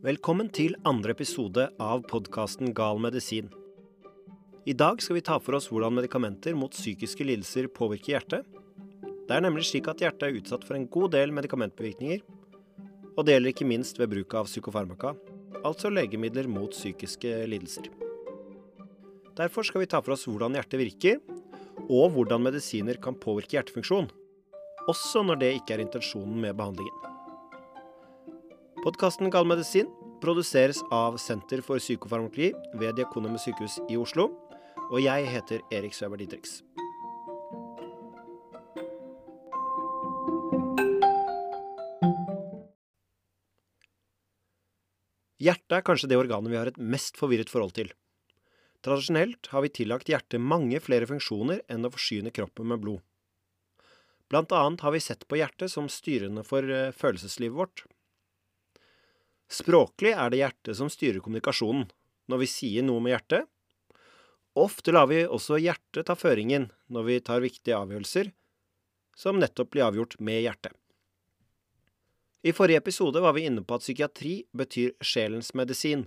Velkommen til andre episode av podkasten Gal medisin. I dag skal vi ta for oss hvordan medikamenter mot psykiske lidelser påvirker hjertet. Det er nemlig slik at hjertet er utsatt for en god del medikamentbevirkninger. Og det gjelder ikke minst ved bruk av psykofarmaka, altså legemidler mot psykiske lidelser. Derfor skal vi ta for oss hvordan hjertet virker, og hvordan medisiner kan påvirke hjertefunksjon. Også når det ikke er intensjonen med behandlingen. Podkasten Gal medisin produseres av Senter for psykofarmakologi ved Diakonhjemmet sykehus i Oslo. Og jeg heter Erik Søber Didriks. Hjertet er kanskje det organet vi har et mest forvirret forhold til. Tradisjonelt har vi tillagt hjertet mange flere funksjoner enn å forsyne kroppen med blod. Blant annet har vi sett på hjertet som styrende for eh, følelseslivet vårt. Språklig er det hjertet som styrer kommunikasjonen når vi sier noe med hjertet. Ofte lar vi også hjertet ta føringen når vi tar viktige avgjørelser, som nettopp blir avgjort med hjertet. I forrige episode var vi inne på at psykiatri betyr sjelens medisin.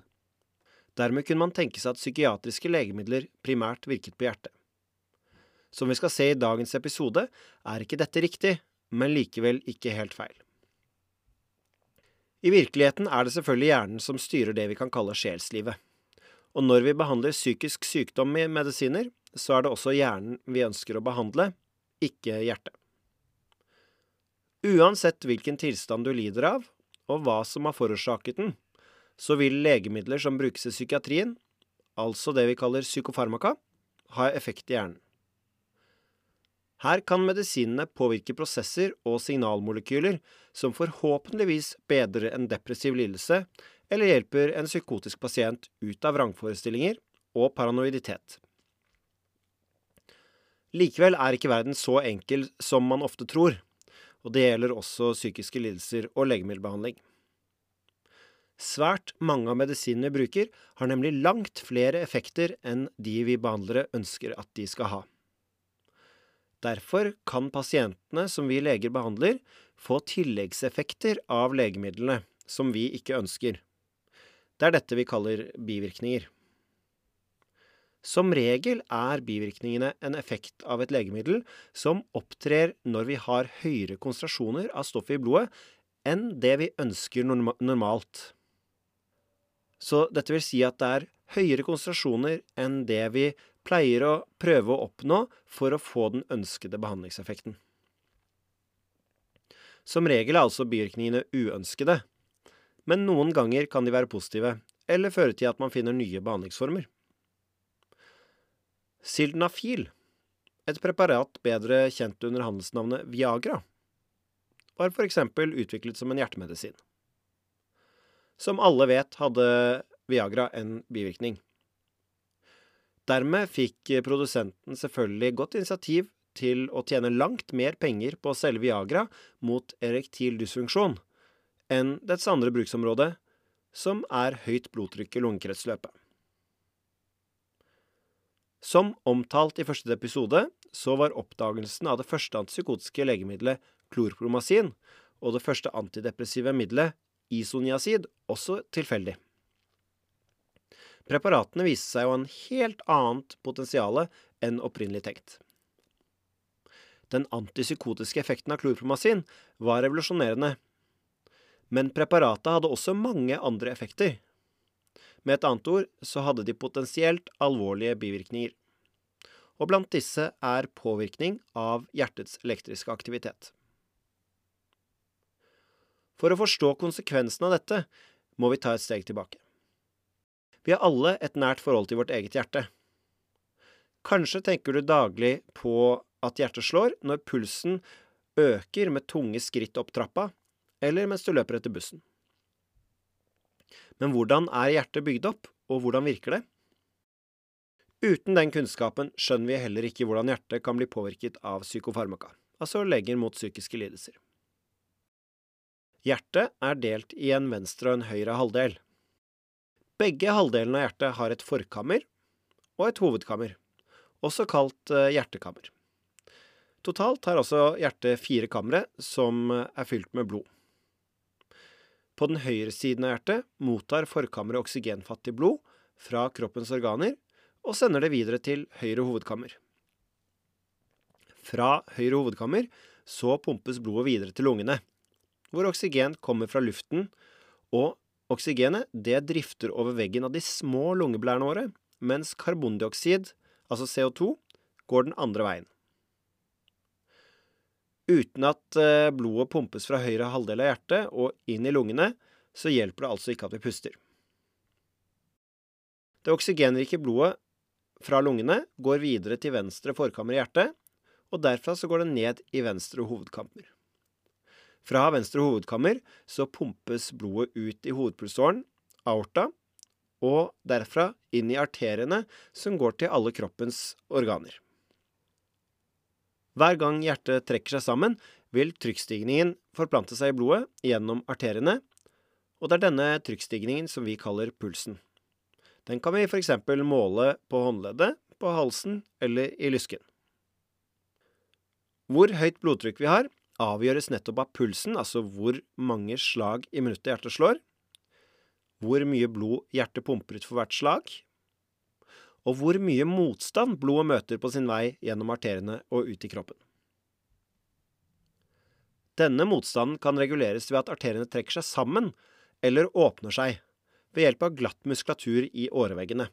Dermed kunne man tenke seg at psykiatriske legemidler primært virket på hjertet. Som vi skal se i dagens episode, er ikke dette riktig, men likevel ikke helt feil. I virkeligheten er det selvfølgelig hjernen som styrer det vi kan kalle sjelslivet. Og når vi behandler psykisk sykdom med medisiner, så er det også hjernen vi ønsker å behandle, ikke hjertet. Uansett hvilken tilstand du lider av, og hva som har forårsaket den, så vil legemidler som brukes i psykiatrien, altså det vi kaller psykofarmaka, ha effekt i hjernen. Her kan medisinene påvirke prosesser og signalmolekyler som forhåpentligvis bedrer en depressiv lidelse eller hjelper en psykotisk pasient ut av vrangforestillinger og paranoiditet. Likevel er ikke verden så enkel som man ofte tror og det gjelder også psykiske lidelser og legemiddelbehandling. Svært mange av medisinene vi bruker, har nemlig langt flere effekter enn de vi behandlere ønsker at de skal ha. Derfor kan pasientene som vi leger behandler, få tilleggseffekter av legemidlene som vi ikke ønsker. Det er dette vi kaller bivirkninger. Som regel er bivirkningene en effekt av et legemiddel som opptrer når vi har høyere konsentrasjoner av stoffet i blodet enn det vi ønsker normalt. Så dette vil si at det er høyere konsentrasjoner enn det vi pleier å prøve å oppnå for å få den ønskede behandlingseffekten. Som regel er altså bivirkningene uønskede, men noen ganger kan de være positive, eller føre til at man finner nye behandlingsformer. Sildenafil, et preparat bedre kjent under handelsnavnet Viagra, var for eksempel utviklet som en hjertemedisin. Som alle vet, hadde Viagra en bivirkning. Dermed fikk produsenten selvfølgelig godt initiativ til å tjene langt mer penger på å selge Viagra mot erektil dysfunksjon enn dets andre bruksområde, som er høyt blodtrykk i lungekretsløpet. Som omtalt i første episode, så var oppdagelsen av det første antipsykotiske legemiddelet klorpromazin og det første antidepressive middelet isoniazid også tilfeldig. Preparatene viste seg å ha en helt annet potensial enn opprinnelig tenkt. Den antipsykotiske effekten av klorpromazin var revolusjonerende, men preparatet hadde også mange andre effekter. Med et annet ord så hadde de potensielt alvorlige bivirkninger. Og blant disse er påvirkning av hjertets elektriske aktivitet. For å forstå konsekvensen av dette må vi ta et steg tilbake. Vi har alle et nært forhold til vårt eget hjerte. Kanskje tenker du daglig på at hjertet slår når pulsen øker med tunge skritt opp trappa, eller mens du løper etter bussen. Men hvordan er hjertet bygd opp, og hvordan virker det? Uten den kunnskapen skjønner vi heller ikke hvordan hjertet kan bli påvirket av psykofarmaka, altså leger mot psykiske lidelser. Hjertet er delt i en venstre og en høyre halvdel. Begge halvdelene av hjertet har et forkammer og et hovedkammer, også kalt eh, hjertekammer. Totalt har også hjertet fire kamre som er fylt med blod. På den høyre siden av hjertet mottar forkammeret oksygenfattig blod fra kroppens organer og sender det videre til høyre hovedkammer. Fra høyre hovedkammer så pumpes blodet videre til lungene, hvor oksygen kommer fra luften, og oksygenet det drifter over veggen av de små lungeblærene våre, mens karbondioksid, altså CO2, går den andre veien. Uten at eh, blodet pumpes fra høyre halvdel av hjertet og inn i lungene, så hjelper det altså ikke at vi puster. Det oksygenrike blodet fra lungene går videre til venstre forkammer i hjertet, og derfra så går det ned i venstre hovedkammer. Fra venstre hovedkammer så pumpes blodet ut i hovedpulsåren, aorta, og derfra inn i arteriene som går til alle kroppens organer. Hver gang hjertet trekker seg sammen, vil trykkstigningen forplante seg i blodet gjennom arteriene, og det er denne trykkstigningen som vi kaller pulsen. Den kan vi f.eks. måle på håndleddet, på halsen eller i lysken. Hvor høyt blodtrykk vi har, avgjøres nettopp av pulsen, altså hvor mange slag i minuttet hjertet slår, hvor mye blod hjertet pumper ut for hvert slag, og hvor mye motstand blodet møter på sin vei gjennom arteriene og ut i kroppen. Denne motstanden kan reguleres ved at arteriene trekker seg sammen eller åpner seg ved hjelp av glatt muskulatur i åreveggene.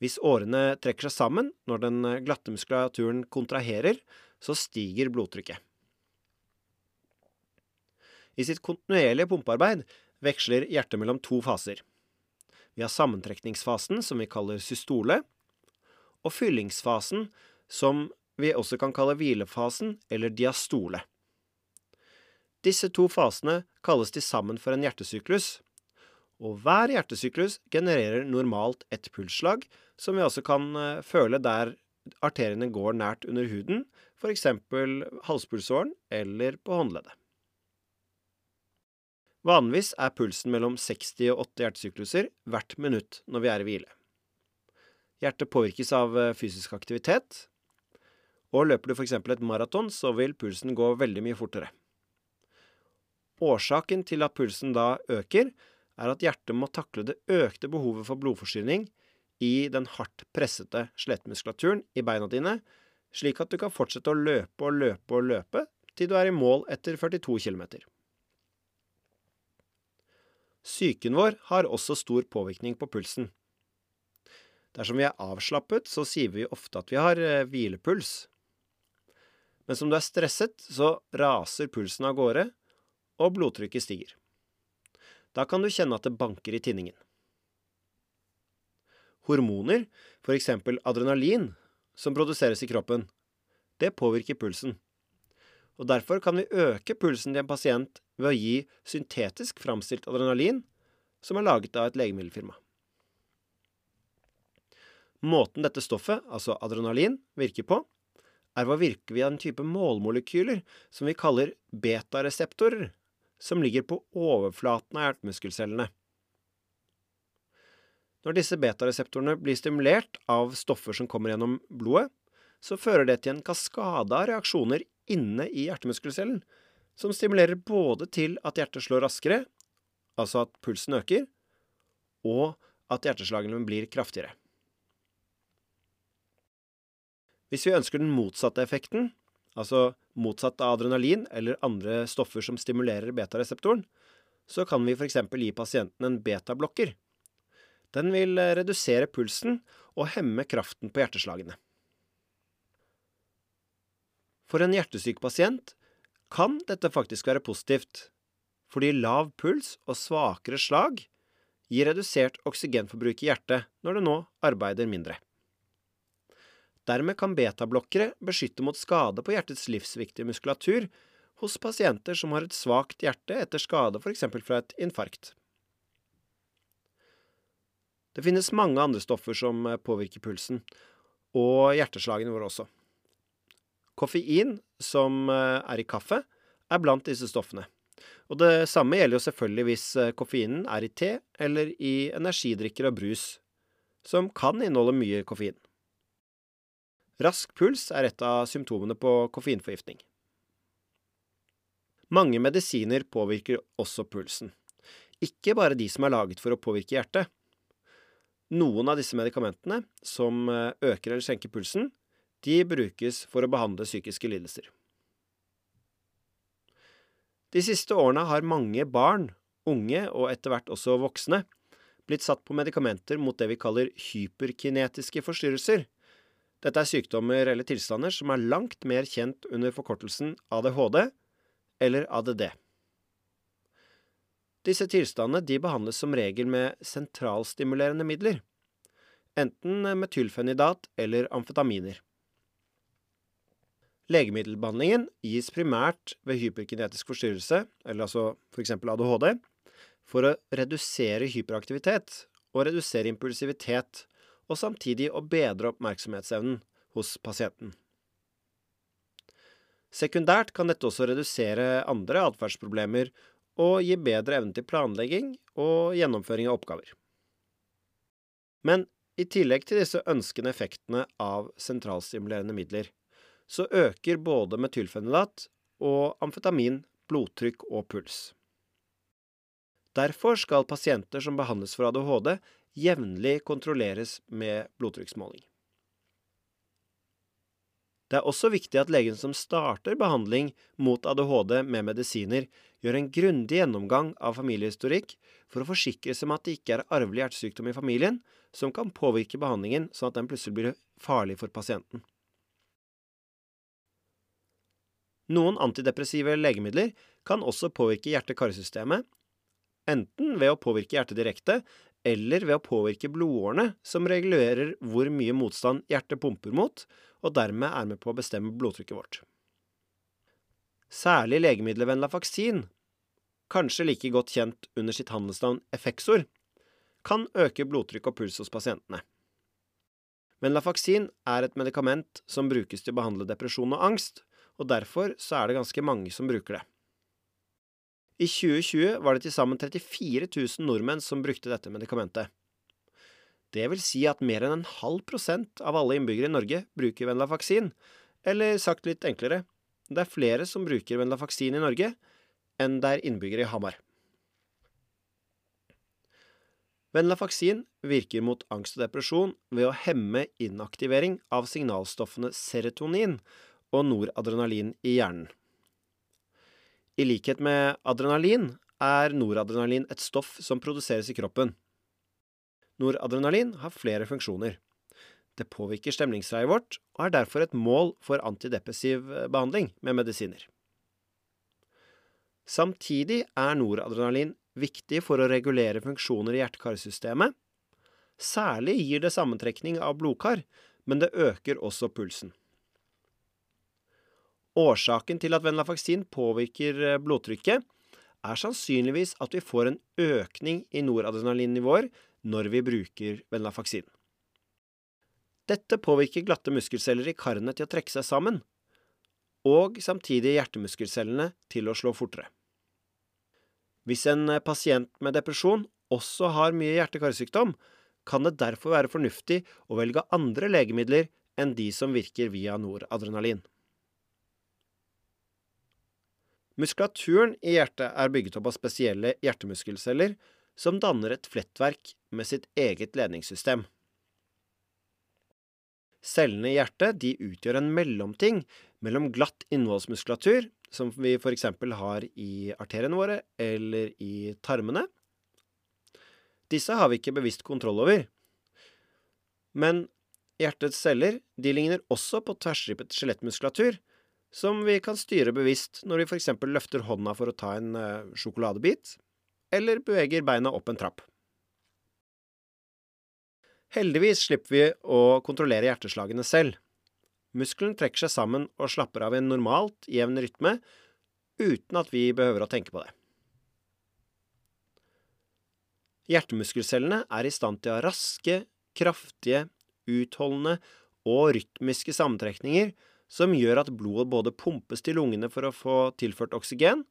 Hvis årene trekker seg sammen når den glatte muskulaturen kontraherer, så stiger blodtrykket. I sitt kontinuerlige pumpearbeid veksler hjertet mellom to faser. Vi har sammentrekningsfasen, som vi kaller systole, og fyllingsfasen, som vi også kan kalle hvilefasen eller diastole. Disse to fasene kalles til sammen for en hjertesyklus, og hver hjertesyklus genererer normalt et pulsslag, som vi også kan eh, føle der arteriene går nært under huden, f.eks. halspulsåren eller på håndleddet. Vanligvis er pulsen mellom 60 og 80 hjertesykluser hvert minutt når vi er i hvile. Hjertet påvirkes av eh, fysisk aktivitet, og løper du f.eks. et maraton, så vil pulsen gå veldig mye fortere. Årsaken til at pulsen da øker, er at hjertet må takle det økte behovet for blodforsyning i den hardt pressete skjelettmuskulaturen i beina dine, slik at du kan fortsette å løpe og løpe og løpe til du er i mål etter 42 km. Psyken vår har også stor påvirkning på pulsen. Dersom vi er avslappet, så sier vi ofte at vi har eh, hvilepuls. Men som du er stresset, så raser pulsen av gårde, og blodtrykket stiger. Da kan du kjenne at det banker i tinningen. Hormoner, eksempel adrenalin, som produseres i kroppen, det påvirker pulsen. Og derfor kan vi øke pulsen til en pasient ved å gi syntetisk framstilt adrenalin som er laget av et legemiddelfirma. Måten dette stoffet, altså adrenalin, virker på, er ved å virke via en type målmolekyler som vi kaller betareseptorer, som ligger på overflaten av hjertemuskelcellene. Når disse betareseptorene blir stimulert av stoffer som kommer gjennom blodet, så fører det til en kaskade av reaksjoner inne i hjertemuskelcellen, som stimulerer både til at hjertet slår raskere, altså at pulsen øker, og at hjerteslagene blir kraftigere. Hvis vi ønsker den motsatte effekten, altså motsatt av adrenalin eller andre stoffer som stimulerer betareseptoren, så kan vi f.eks. gi pasienten en betablokker. Den vil redusere pulsen og hemme kraften på hjerteslagene. For en hjertesyk pasient kan dette faktisk være positivt, fordi lav puls og svakere slag gir redusert oksygenforbruk i hjertet når det nå arbeider mindre. Dermed kan betablokkere beskytte mot skade på hjertets livsviktige muskulatur hos pasienter som har et svakt hjerte etter skade f.eks. fra et infarkt. Det finnes mange andre stoffer som påvirker pulsen, og hjerteslagene våre også. Koffein, som eh, er i kaffe, er blant disse stoffene. Og det samme gjelder jo selvfølgelig hvis eh, koffeinen er i te eller i energidrikker og brus, som kan inneholde mye koffein. Rask puls er et av symptomene på koffeinforgiftning. Mange medisiner påvirker også pulsen. Ikke bare de som er laget for å påvirke hjertet. Noen av disse medikamentene, som eh, øker eller senker pulsen, de brukes for å behandle psykiske lidelser. De siste årene har mange barn, unge og etter hvert også voksne blitt satt på medikamenter mot det vi kaller hyperkinetiske forstyrrelser. Dette er sykdommer eller tilstander som er langt mer kjent under forkortelsen ADHD eller ADD. Disse tilstandene de behandles som regel med sentralstimulerende midler, enten metylfenidat eller amfetaminer. Legemiddelbehandlingen gis primært ved hyperkinetisk forstyrrelse, eller altså f.eks. ADHD, for å redusere hyperaktivitet og redusere impulsivitet, og samtidig å bedre oppmerksomhetsevnen hos pasienten. Sekundært kan dette også redusere andre atferdsproblemer og gi bedre evne til planlegging og gjennomføring av oppgaver. Men i tillegg til disse ønskende effektene av sentralstimulerende midler, så øker både metylfenidat og amfetamin blodtrykk og puls. Derfor skal pasienter som behandles for ADHD, jevnlig kontrolleres med blodtrykksmåling. Det er også viktig at legen som starter behandling mot ADHD med medisiner, gjør en grundig gjennomgang av familiehistorikk for å forsikre seg om at det ikke er arvelig hjertesykdom i familien som kan påvirke behandlingen sånn at den plutselig blir farlig for pasienten. Noen antidepressive legemidler kan også påvirke hjerte-karsystemet enten ved å påvirke hjertet direkte, eller ved å påvirke blodårene, som regulerer hvor mye motstand hjertet pumper mot, og dermed er med på å bestemme blodtrykket vårt. Særlig legemiddelet faksin, kanskje like godt kjent under sitt handelsnavn Effexor, kan øke blodtrykk og puls hos pasientene. Men Lafaksin er et medikament som brukes til å behandle depresjon og angst, og derfor så er det ganske mange som bruker det. I 2020 var det til sammen 34 000 nordmenn som brukte dette medikamentet. Det vil si at mer enn en halv prosent av alle innbyggere i Norge bruker Venlafaksin, eller sagt litt enklere, det er flere som bruker Venlafaksin i Norge enn det er innbyggere i Hamar. Venlafaksin virker mot angst og depresjon ved å hemme inaktivering av signalstoffene serotonin og noradrenalin i hjernen. I likhet med adrenalin er noradrenalin et stoff som produseres i kroppen. Noradrenalin har flere funksjoner. Det påvirker stemningsreiet vårt og er derfor et mål for antidepressiv eh, behandling med medisiner. Samtidig er noradrenalin viktig for å regulere funksjoner i hjerte-karsystemet. Særlig gir det sammentrekning av blodkar, men det øker også pulsen. Årsaken til at venlafaksin påvirker eh, blodtrykket, er sannsynligvis at vi får en økning i noradrenalinnivåer når vi bruker venlafaksin. Dette påvirker glatte muskelceller i karene til å trekke seg sammen, og samtidig hjertemuskelcellene til å slå fortere. Hvis en pasient med depresjon også har mye hjerte-karsykdom, kan det derfor være fornuftig å velge andre legemidler enn de som virker via noradrenalin. Muskulaturen i hjertet er bygget opp av spesielle hjertemuskelceller som danner et flettverk med sitt eget ledningssystem. Cellene i hjertet utgjør en mellomting mellom glatt innholdsmuskulatur, som vi f.eks. har i arteriene våre eller i tarmene. Disse har vi ikke bevisst kontroll over. Men hjertets celler ligner også på tverrstrippet skjelettmuskulatur, som vi kan styre bevisst når vi f.eks. løfter hånda for å ta en uh, sjokoladebit, eller beveger beina opp en trapp. Heldigvis slipper vi å kontrollere hjerteslagene selv. Muskelen trekker seg sammen og slapper av i en normalt, jevn rytme, uten at vi behøver å tenke på det. Hjertemuskelcellene er i stand til å ha raske, kraftige, utholdende og rytmiske sammentrekninger som gjør at blodet både pumpes til lungene for å få tilført oksygen,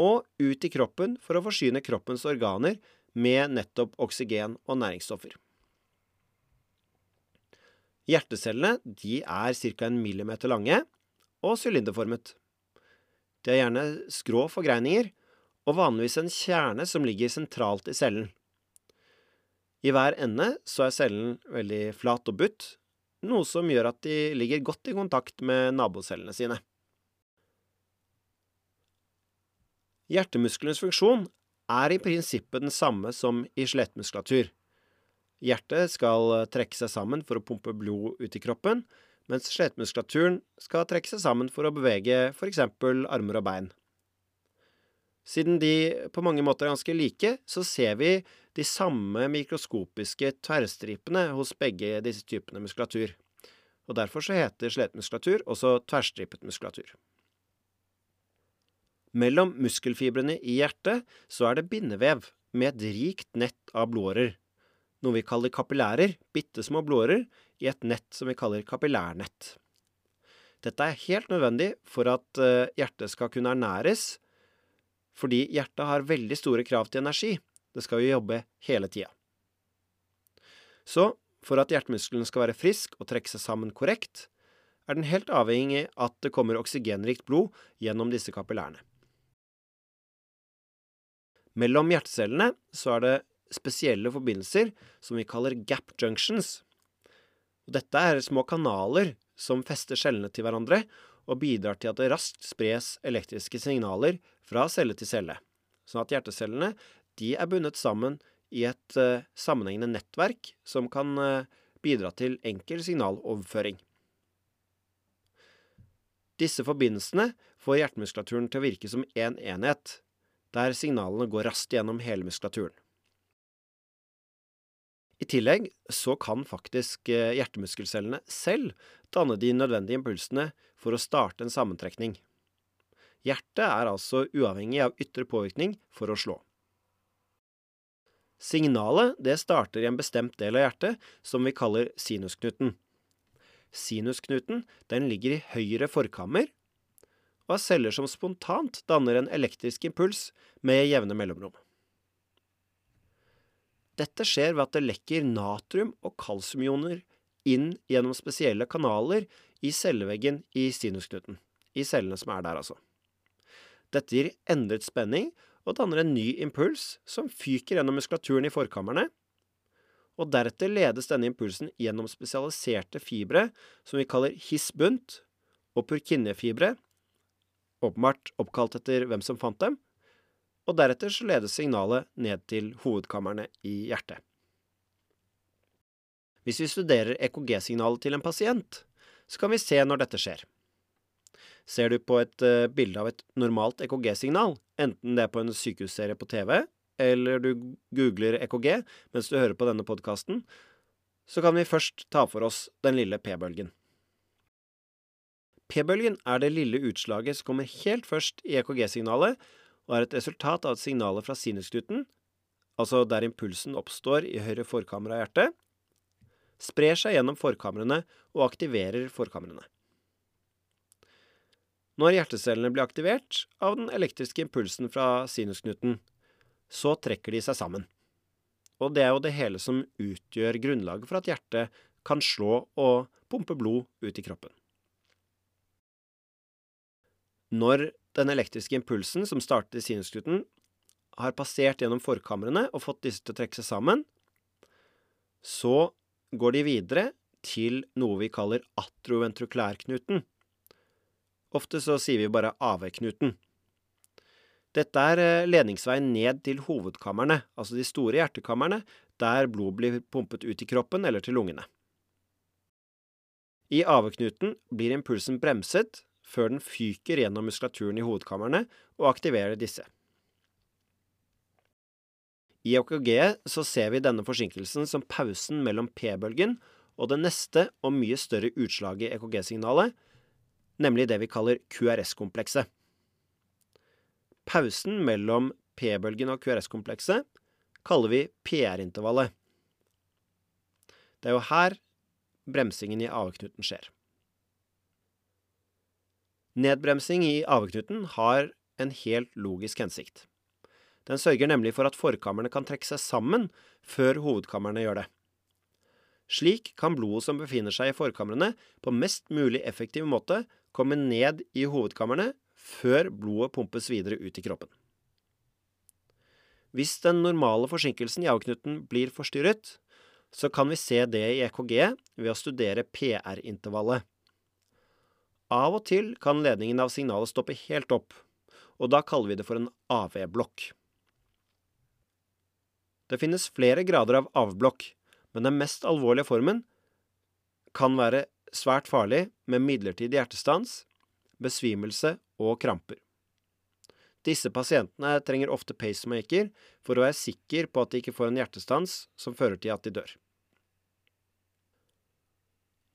og ut i kroppen for å forsyne kroppens organer med nettopp oksygen og næringsstoffer. Hjertecellene er ca. en millimeter lange og sylinderformet. De har gjerne skrå forgreininger, og vanligvis en kjerne som ligger sentralt i cellen. I hver ende så er cellen veldig flat og butt, noe som gjør at de ligger godt i kontakt med nabocellene sine. Hjertemusklenes funksjon er i prinsippet den samme som i skjelettmuskulatur. Hjertet skal trekke seg sammen for å pumpe blod ut i kroppen, mens skjelettmuskulaturen skal trekke seg sammen for å bevege eksempel armer og bein. Siden de på mange måter er ganske like, så ser vi de samme mikroskopiske tverrstripene hos begge disse typene muskulatur. Og Derfor så heter skjelettmuskulatur også tverrstripet muskulatur. Mellom muskelfibrene i hjertet så er det bindevev med et rikt nett av blodårer, noe vi kaller kapillærer, bitte små blodårer, i et nett som vi kaller kapillærnett. Dette er helt nødvendig for at eh, hjertet skal kunne ernæres, fordi hjertet har veldig store krav til energi. Det skal jo jobbe hele tida. Så for at hjertemuskelen skal være frisk og trekke seg sammen korrekt, er den helt avhengig av at det kommer oksygenrikt blod gjennom disse kapillærene. Mellom hjertecellene så er det spesielle forbindelser som vi kaller gap junctions. Dette er små kanaler som fester cellene til hverandre og bidrar til at det raskt spres elektriske signaler fra celle til celle, sånn at hjertecellene er bundet sammen i et uh, sammenhengende nettverk som kan uh, bidra til enkel signaloverføring. Disse forbindelsene får hjertemuskulaturen til å virke som én en enhet, der signalene går raskt gjennom hele muskulaturen. I tillegg så kan faktisk eh, hjertemuskelcellene selv danne de nødvendige impulsene for å starte en sammentrekning. Hjertet er altså uavhengig av ytre påvirkning for å slå. Signalet det starter i en bestemt del av hjertet som vi kaller sinusknuten. Sinusknuten den ligger i høyre forkammer og er celler som spontant danner en elektrisk impuls med jevne mellomrom. Dette skjer ved at det lekker natrium- og kalsiumioner inn gjennom spesielle kanaler i celleveggen i sinusknuten. I cellene som er der, altså. Dette gir endret spenning og danner en ny impuls som fyker gjennom muskulaturen i forkammerne. Og deretter ledes denne impulsen gjennom spesialiserte fibre som vi kaller hissbunt og purkinjefibre, åpenbart oppkalt etter hvem som fant dem, og deretter så ledes signalet ned til hovedkammerne i hjertet. Hvis vi studerer EKG-signalet til en pasient, så kan vi se når dette skjer. Ser du på et uh, bilde av et normalt EKG-signal, enten det er på en sykehusserie på TV, eller du googler EKG mens du hører på denne podkasten, så kan vi først ta for oss den lille p-bølgen. P-bølgen er det lille utslaget som kommer helt først i EKG-signalet, og er et resultat av at signalet fra sinusknuten, altså der impulsen oppstår i høyre forkammer av hjertet, sprer seg gjennom forkamrene og aktiverer forkamrene. Når hjertecellene blir aktivert av den elektriske impulsen fra sinusknuten, så trekker de seg sammen. Og det er jo det hele som utgjør grunnlaget for at hjertet kan slå og pumpe blod ut i kroppen. Når den elektriske impulsen som startet i sinusknuten, har passert gjennom forkamrene og fått disse til å trekke seg sammen, så går de videre til noe vi kaller atroventroklærknuten. Ofte så sier vi bare AV-knuten. Dette er eh, ledningsveien ned til hovedkammerne, altså de store hjertekammerne, der blod blir pumpet ut i kroppen eller til lungene. I AV-knuten blir impulsen bremset før den fyker gjennom muskulaturen i hovedkamrene og aktiverer disse. I EKG så ser vi denne forsinkelsen som pausen mellom P-bølgen og det neste og mye større utslaget i EKG-signalet, nemlig det vi kaller QRS-komplekset. Pausen mellom P-bølgen og QRS-komplekset kaller vi PR-intervallet. Det er jo her bremsingen i AV-knuten skjer. Nedbremsing i AV-knuten har en helt logisk hensikt. Den sørger nemlig for at forkammerne kan trekke seg sammen før hovedkammerne gjør det. Slik kan blodet som befinner seg i forkamrene, på mest mulig effektiv måte komme ned i hovedkammerne før blodet pumpes videre ut i kroppen. Hvis den normale forsinkelsen i avknuten blir forstyrret, så kan vi se det i EKG ved å studere PR-intervallet. Av og til kan ledningen av signalet stoppe helt opp, og da kaller vi det for en AV-blokk. Det finnes flere grader av AV-blokk, men den mest alvorlige formen kan være svært farlig med midlertidig hjertestans, besvimelse og kramper. Disse pasientene trenger ofte pacemaker for å være sikker på at de ikke får en hjertestans som fører til at de dør.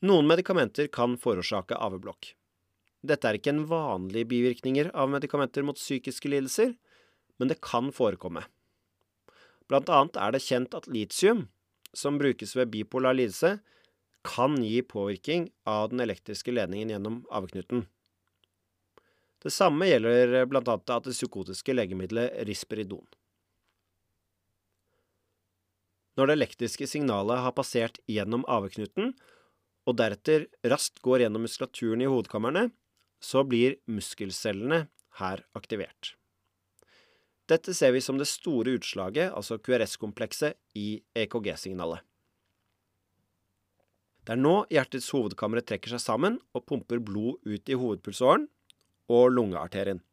Noen medikamenter kan forårsake AV-blokk. Dette er ikke en vanlig bivirkninger av medikamenter mot psykiske lidelser, men det kan forekomme. Blant annet er det kjent at litium, som brukes ved bipolar lidelse, kan gi påvirkning av den elektriske ledningen gjennom avknuten. Det samme gjelder blant annet det psykotiske legemiddelet risperidon. Når det elektriske signalet har passert gjennom avknuten, og deretter raskt går gjennom muskulaturen i hovedkamrene, så blir muskelcellene her aktivert. Dette ser vi som det store utslaget, altså QRS-komplekset, i EKG-signalet. Det er nå hjertets hovedkamre trekker seg sammen og pumper blod ut i hovedpulsåren, og lungearterien.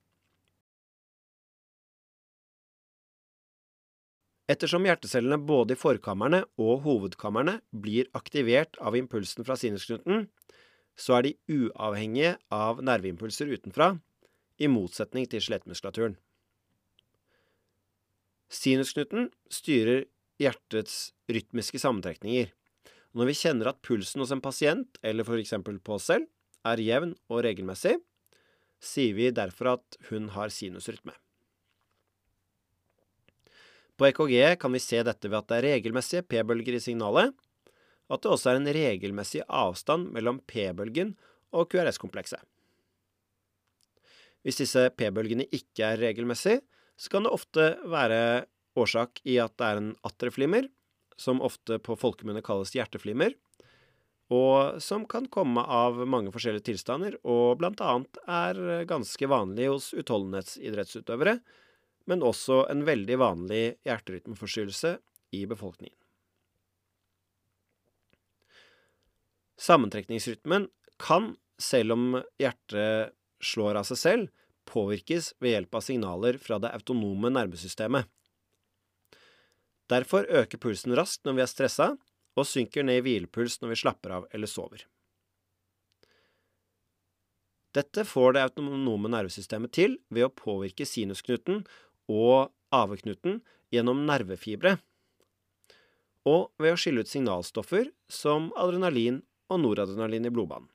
Ettersom hjertecellene både i forkammerne og hovedkammerne blir aktivert av impulsen fra sinusknuten, så er de uavhengige av nerveimpulser utenfra, i motsetning til skjelettmuskulaturen. Sinusknuten styrer hjertets rytmiske sammentrekninger. Når vi kjenner at pulsen hos en pasient, eller eksempel på oss selv, er jevn og regelmessig, sier vi derfor at hun har sinusrytme. På EKG kan vi se dette ved at det er regelmessige p-bølger i signalet, at det også er en regelmessig avstand mellom p-bølgen og QRS-komplekset. Hvis disse p-bølgene ikke er regelmessige, så kan det ofte være årsak i at det er en atreflimmer, som ofte på folkemunne kalles hjerteflimmer, og som kan komme av mange forskjellige tilstander, og blant annet er ganske vanlig hos utholdenhetsidrettsutøvere, men også en veldig vanlig hjerterytmeforstyrrelse i befolkningen. Sammentrekningsrytmen kan, selv om hjertet slår av seg selv, påvirkes ved hjelp av signaler fra det autonome nervesystemet. Derfor øker pulsen raskt når vi er stressa, og synker ned i hvilepuls når vi slapper av eller sover. Dette får det autonome nervesystemet til ved å påvirke sinusknuten og aveknuten gjennom nervefibre, og ved å skille ut signalstoffer som adrenalin og noradrenalin i blodbanen.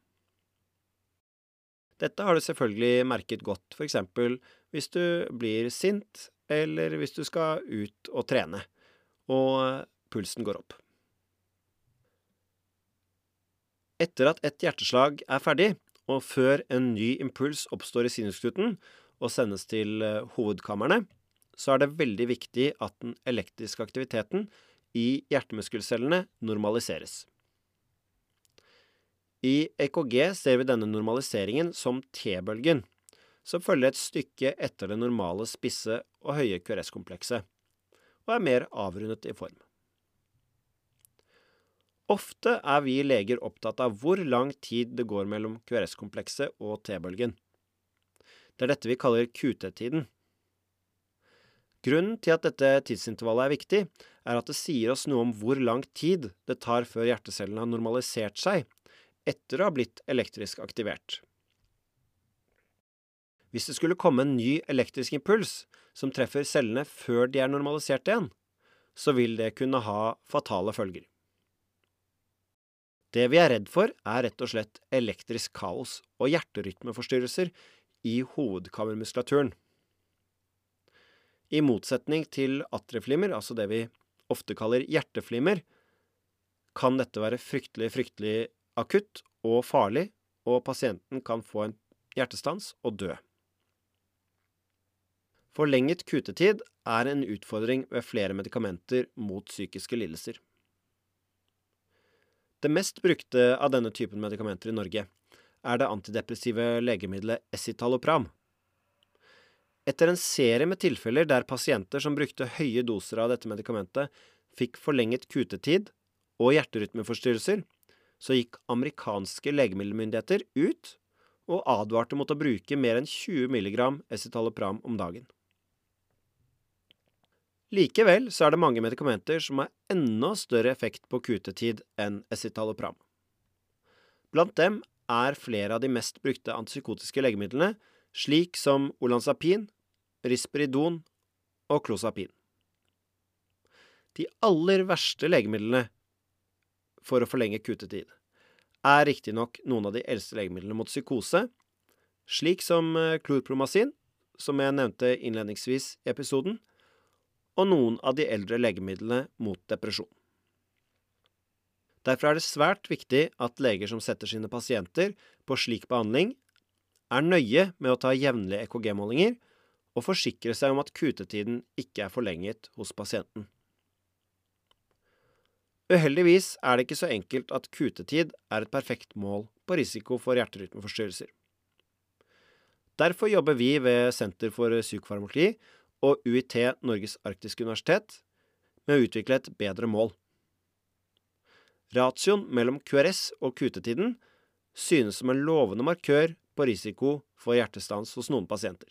Dette har du selvfølgelig merket godt, eksempel hvis du blir sint, eller hvis du skal ut og trene, og pulsen går opp. Etter at et hjerteslag er ferdig, og før en ny impuls oppstår i sinusknuten og sendes til hovedkamrene, hovedkammerne, så er det veldig viktig at den elektriske aktiviteten i hjertemuskelcellene normaliseres. I EKG ser vi denne normaliseringen som T-bølgen, som følger et stykke etter det normale spisse og høye QRS-komplekset, og er mer avrundet i form. Ofte er vi leger opptatt av hvor lang tid det går mellom QRS-komplekset og T-bølgen. Det er dette vi kaller QT-tiden. Grunnen til at dette tidsintervallet er viktig, er at det sier oss noe om hvor lang tid det tar før hjertecellene har normalisert seg etter å ha blitt elektrisk aktivert. Hvis det skulle komme en ny elektrisk impuls som treffer cellene før de er normalisert igjen, så vil det kunne ha fatale følger. Det vi er redd for, er rett og slett elektrisk kaos og hjerterytmeforstyrrelser i hovedkammermuskulaturen. I motsetning til atreflimmer, altså det vi ofte kaller hjerteflimmer, kan dette være fryktelig, fryktelig akutt og farlig, og pasienten kan få en hjertestans og dø. Forlenget kutetid er en utfordring ved flere medikamenter mot psykiske lidelser. Det mest brukte av denne typen medikamenter i Norge er det antidepressive legemiddelet Escitalopram. Etter en serie med tilfeller der pasienter som brukte høye doser av dette medikamentet, fikk forlenget kutetid og hjerterytmeforstyrrelser, så gikk amerikanske legemiddelmyndigheter ut og advarte mot å bruke mer enn 20 mg escitalopram om dagen. Likevel så er det mange medikamenter som har enda større effekt på kutetid enn escitalopram. Blant dem er flere av de mest brukte antipsykotiske legemidlene, slik som olanzapin, risperidon og klosapin. De aller verste legemidlene for å forlenge kutetid er riktignok noen av de eldste legemidlene mot psykose, slik som klorpromazin, som jeg nevnte innledningsvis i episoden, og noen av de eldre legemidlene mot depresjon. Derfor er det svært viktig at leger som setter sine pasienter på slik behandling, er nøye med å ta jevnlige EKG-målinger og forsikre seg om at kutetiden ikke er forlenget hos pasienten. Uheldigvis er det ikke så enkelt at kutetid er et perfekt mål på risiko for hjerterytmeforstyrrelser. Derfor jobber vi ved Senter for psykofarmakologi og UiT Norges arktiske universitet med å utvikle et bedre mål. Ratioen mellom QRS og kutetiden synes som en lovende markør på risiko for hjertestans hos noen pasienter.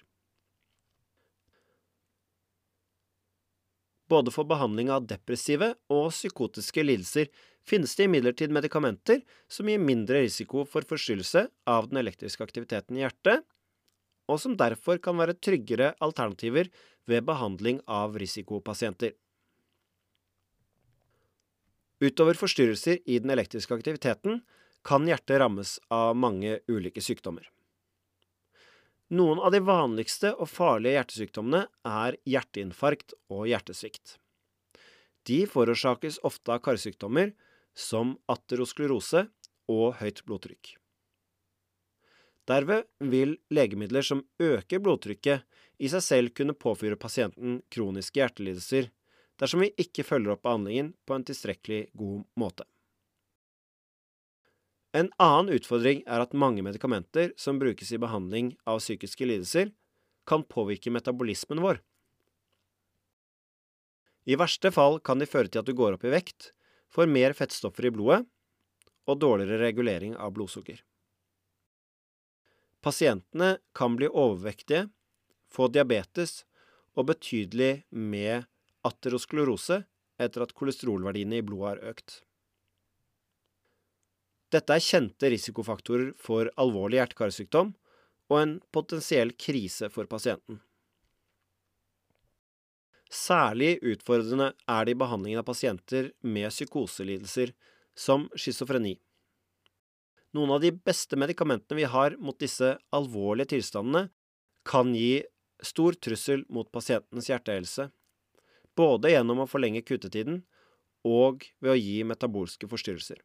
Både for behandling av depressive og psykotiske lidelser finnes det imidlertid medikamenter som gir mindre risiko for forstyrrelse av den elektriske aktiviteten i hjertet, og som derfor kan være tryggere alternativer ved behandling av risikopasienter. Utover forstyrrelser i den elektriske aktiviteten kan hjertet rammes av mange ulike sykdommer. Noen av de vanligste og farlige hjertesykdommene er hjerteinfarkt og hjertesvikt. De forårsakes ofte av karsykdommer som aterosklerose og høyt blodtrykk. Derved vil legemidler som øker blodtrykket, i seg selv kunne påføre pasienten kroniske hjertelidelser dersom vi ikke følger opp behandlingen på en tilstrekkelig god måte. En annen utfordring er at mange medikamenter som brukes i behandling av psykiske lidelser, kan påvirke metabolismen vår. I verste fall kan de føre til at du går opp i vekt, får mer fettstoffer i blodet og dårligere regulering av blodsukker. Pasientene kan bli overvektige, få diabetes og betydelig med aterosklerose etter at kolesterolverdiene i blodet har økt. Dette er kjente risikofaktorer for alvorlig hjerte-karsykdom og en potensiell krise for pasienten. Særlig utfordrende er det i behandlingen av pasienter med psykoselidelser, som schizofreni. Noen av de beste medikamentene vi har mot disse alvorlige tilstandene, kan gi stor trussel mot pasientens hjertehelse, både gjennom å forlenge kutetiden og ved å gi metabolske forstyrrelser.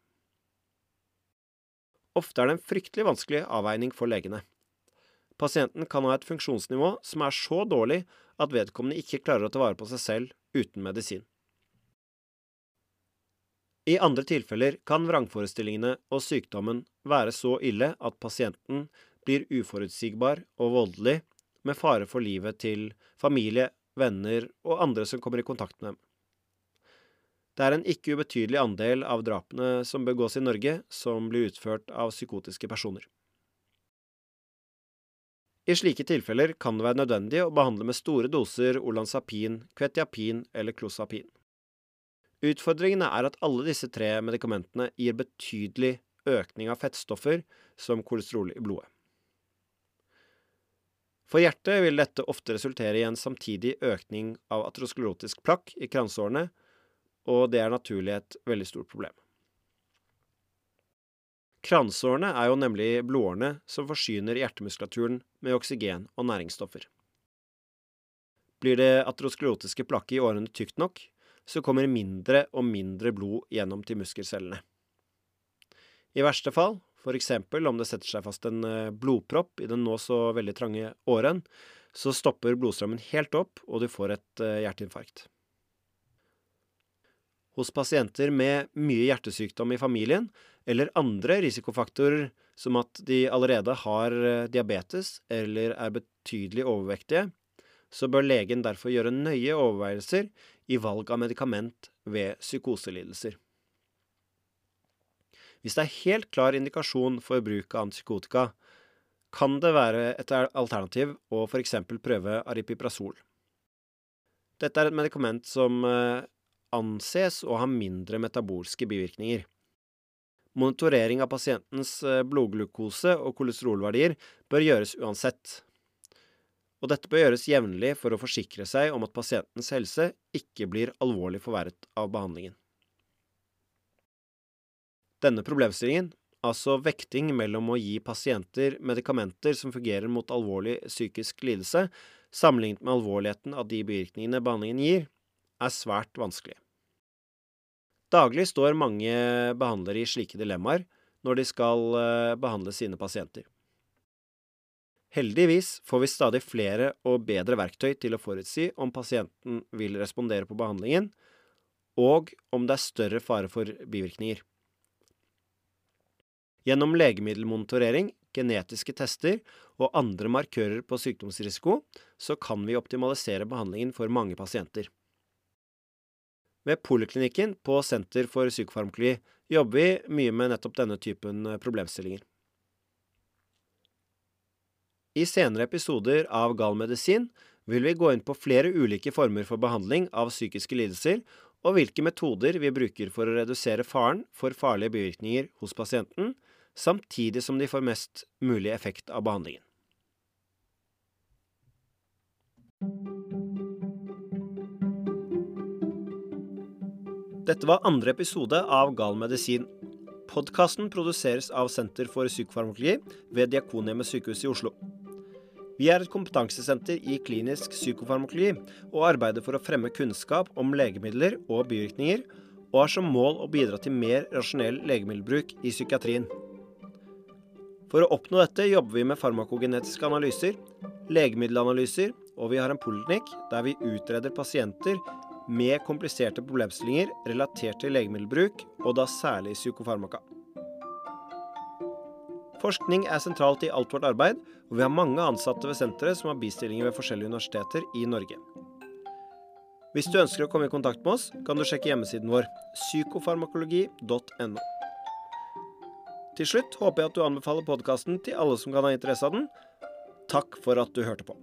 Ofte er det en fryktelig vanskelig avveining for legene. Pasienten kan ha et funksjonsnivå som er så dårlig at vedkommende ikke klarer å ta vare på seg selv uten medisin. I andre tilfeller kan vrangforestillingene og sykdommen være så ille at pasienten blir uforutsigbar og voldelig, med fare for livet til familie, venner og andre som kommer i kontakt med dem. Det er en ikke ubetydelig andel av drapene som begås i Norge, som blir utført av psykotiske personer. I slike tilfeller kan det være nødvendig å behandle med store doser olanzapin, kvetiapin eller klosapin. Utfordringene er at alle disse tre medikamentene gir betydelig økning av fettstoffer som kolesterol i blodet. For hjertet vil dette ofte resultere i en samtidig økning av atrosklerotisk plakk i kransårene, og det er naturlig et veldig stort problem. Kransårene er jo nemlig blodårene som forsyner hjertemuskulaturen med oksygen og næringsstoffer. Blir det aterosklerotiske plakket i årene tykt nok, så kommer mindre og mindre blod gjennom til muskelcellene. I verste fall, for eksempel om det setter seg fast en eh, blodpropp i den nå så veldig trange åren, så stopper blodstrømmen helt opp, og du får et eh, hjerteinfarkt. Hos pasienter med mye hjertesykdom i familien, eller andre risikofaktorer som at de allerede har eh, diabetes eller er betydelig overvektige, så bør legen derfor gjøre nøye overveielser i valg av medikament ved psykoselidelser. Hvis det er helt klar indikasjon for bruk av antipsykotika, kan det være et alternativ å f.eks. prøve aripiprazol. Dette er et medikament som eh, anses å ha mindre metabolske bivirkninger. Monitorering av pasientens eh, blodglukose og kolesterolverdier bør gjøres uansett. Og dette bør gjøres jevnlig for å forsikre seg om at pasientens helse ikke blir alvorlig forverret av behandlingen. Denne problemstillingen, altså vekting mellom å gi pasienter medikamenter som fungerer mot alvorlig psykisk lidelse, sammenlignet med alvorligheten av de bivirkningene behandlingen gir, er svært vanskelig. Daglig står mange behandlere i slike dilemmaer når de skal eh, behandle sine pasienter. Heldigvis får vi stadig flere og bedre verktøy til å forutsi om pasienten vil respondere på behandlingen, og om det er større fare for bivirkninger. Gjennom legemiddelmonitorering, genetiske tester og andre markører på sykdomsrisiko, så kan vi optimalisere behandlingen for mange pasienter. Ved poliklinikken på Senter for psykofarmakologi jobber vi mye med nettopp denne typen eh, problemstillinger. I senere episoder av Gal medisin vil vi gå inn på flere ulike former for behandling av psykiske lidelser, og hvilke metoder vi bruker for å redusere faren for farlige bivirkninger hos pasienten, samtidig som de får mest mulig effekt av behandlingen. Dette var andre episode av Gal medisin. Podkasten produseres av Senter for psykofarmakologi ved Diakonhjemmet sykehus i Oslo. Vi er et kompetansesenter i klinisk psykofarmakologi og arbeider for å fremme kunnskap om legemidler og bivirkninger, og har som mål å bidra til mer rasjonell legemiddelbruk i psykiatrien. For å oppnå dette jobber vi med farmakogenetiske analyser, legemiddelanalyser, og vi har en poliklinikk der vi utreder pasienter med kompliserte problemstillinger relatert til legemiddelbruk, og da særlig psykofarmaka. Forskning er sentralt i alt vårt arbeid, og vi har mange ansatte ved senteret som har bistillinger ved forskjellige universiteter i Norge. Hvis du ønsker å komme i kontakt med oss, kan du sjekke hjemmesiden vår psykofarmakologi.no. Til slutt håper jeg at du anbefaler podkasten til alle som kan ha interesse av den. Takk for at du hørte på.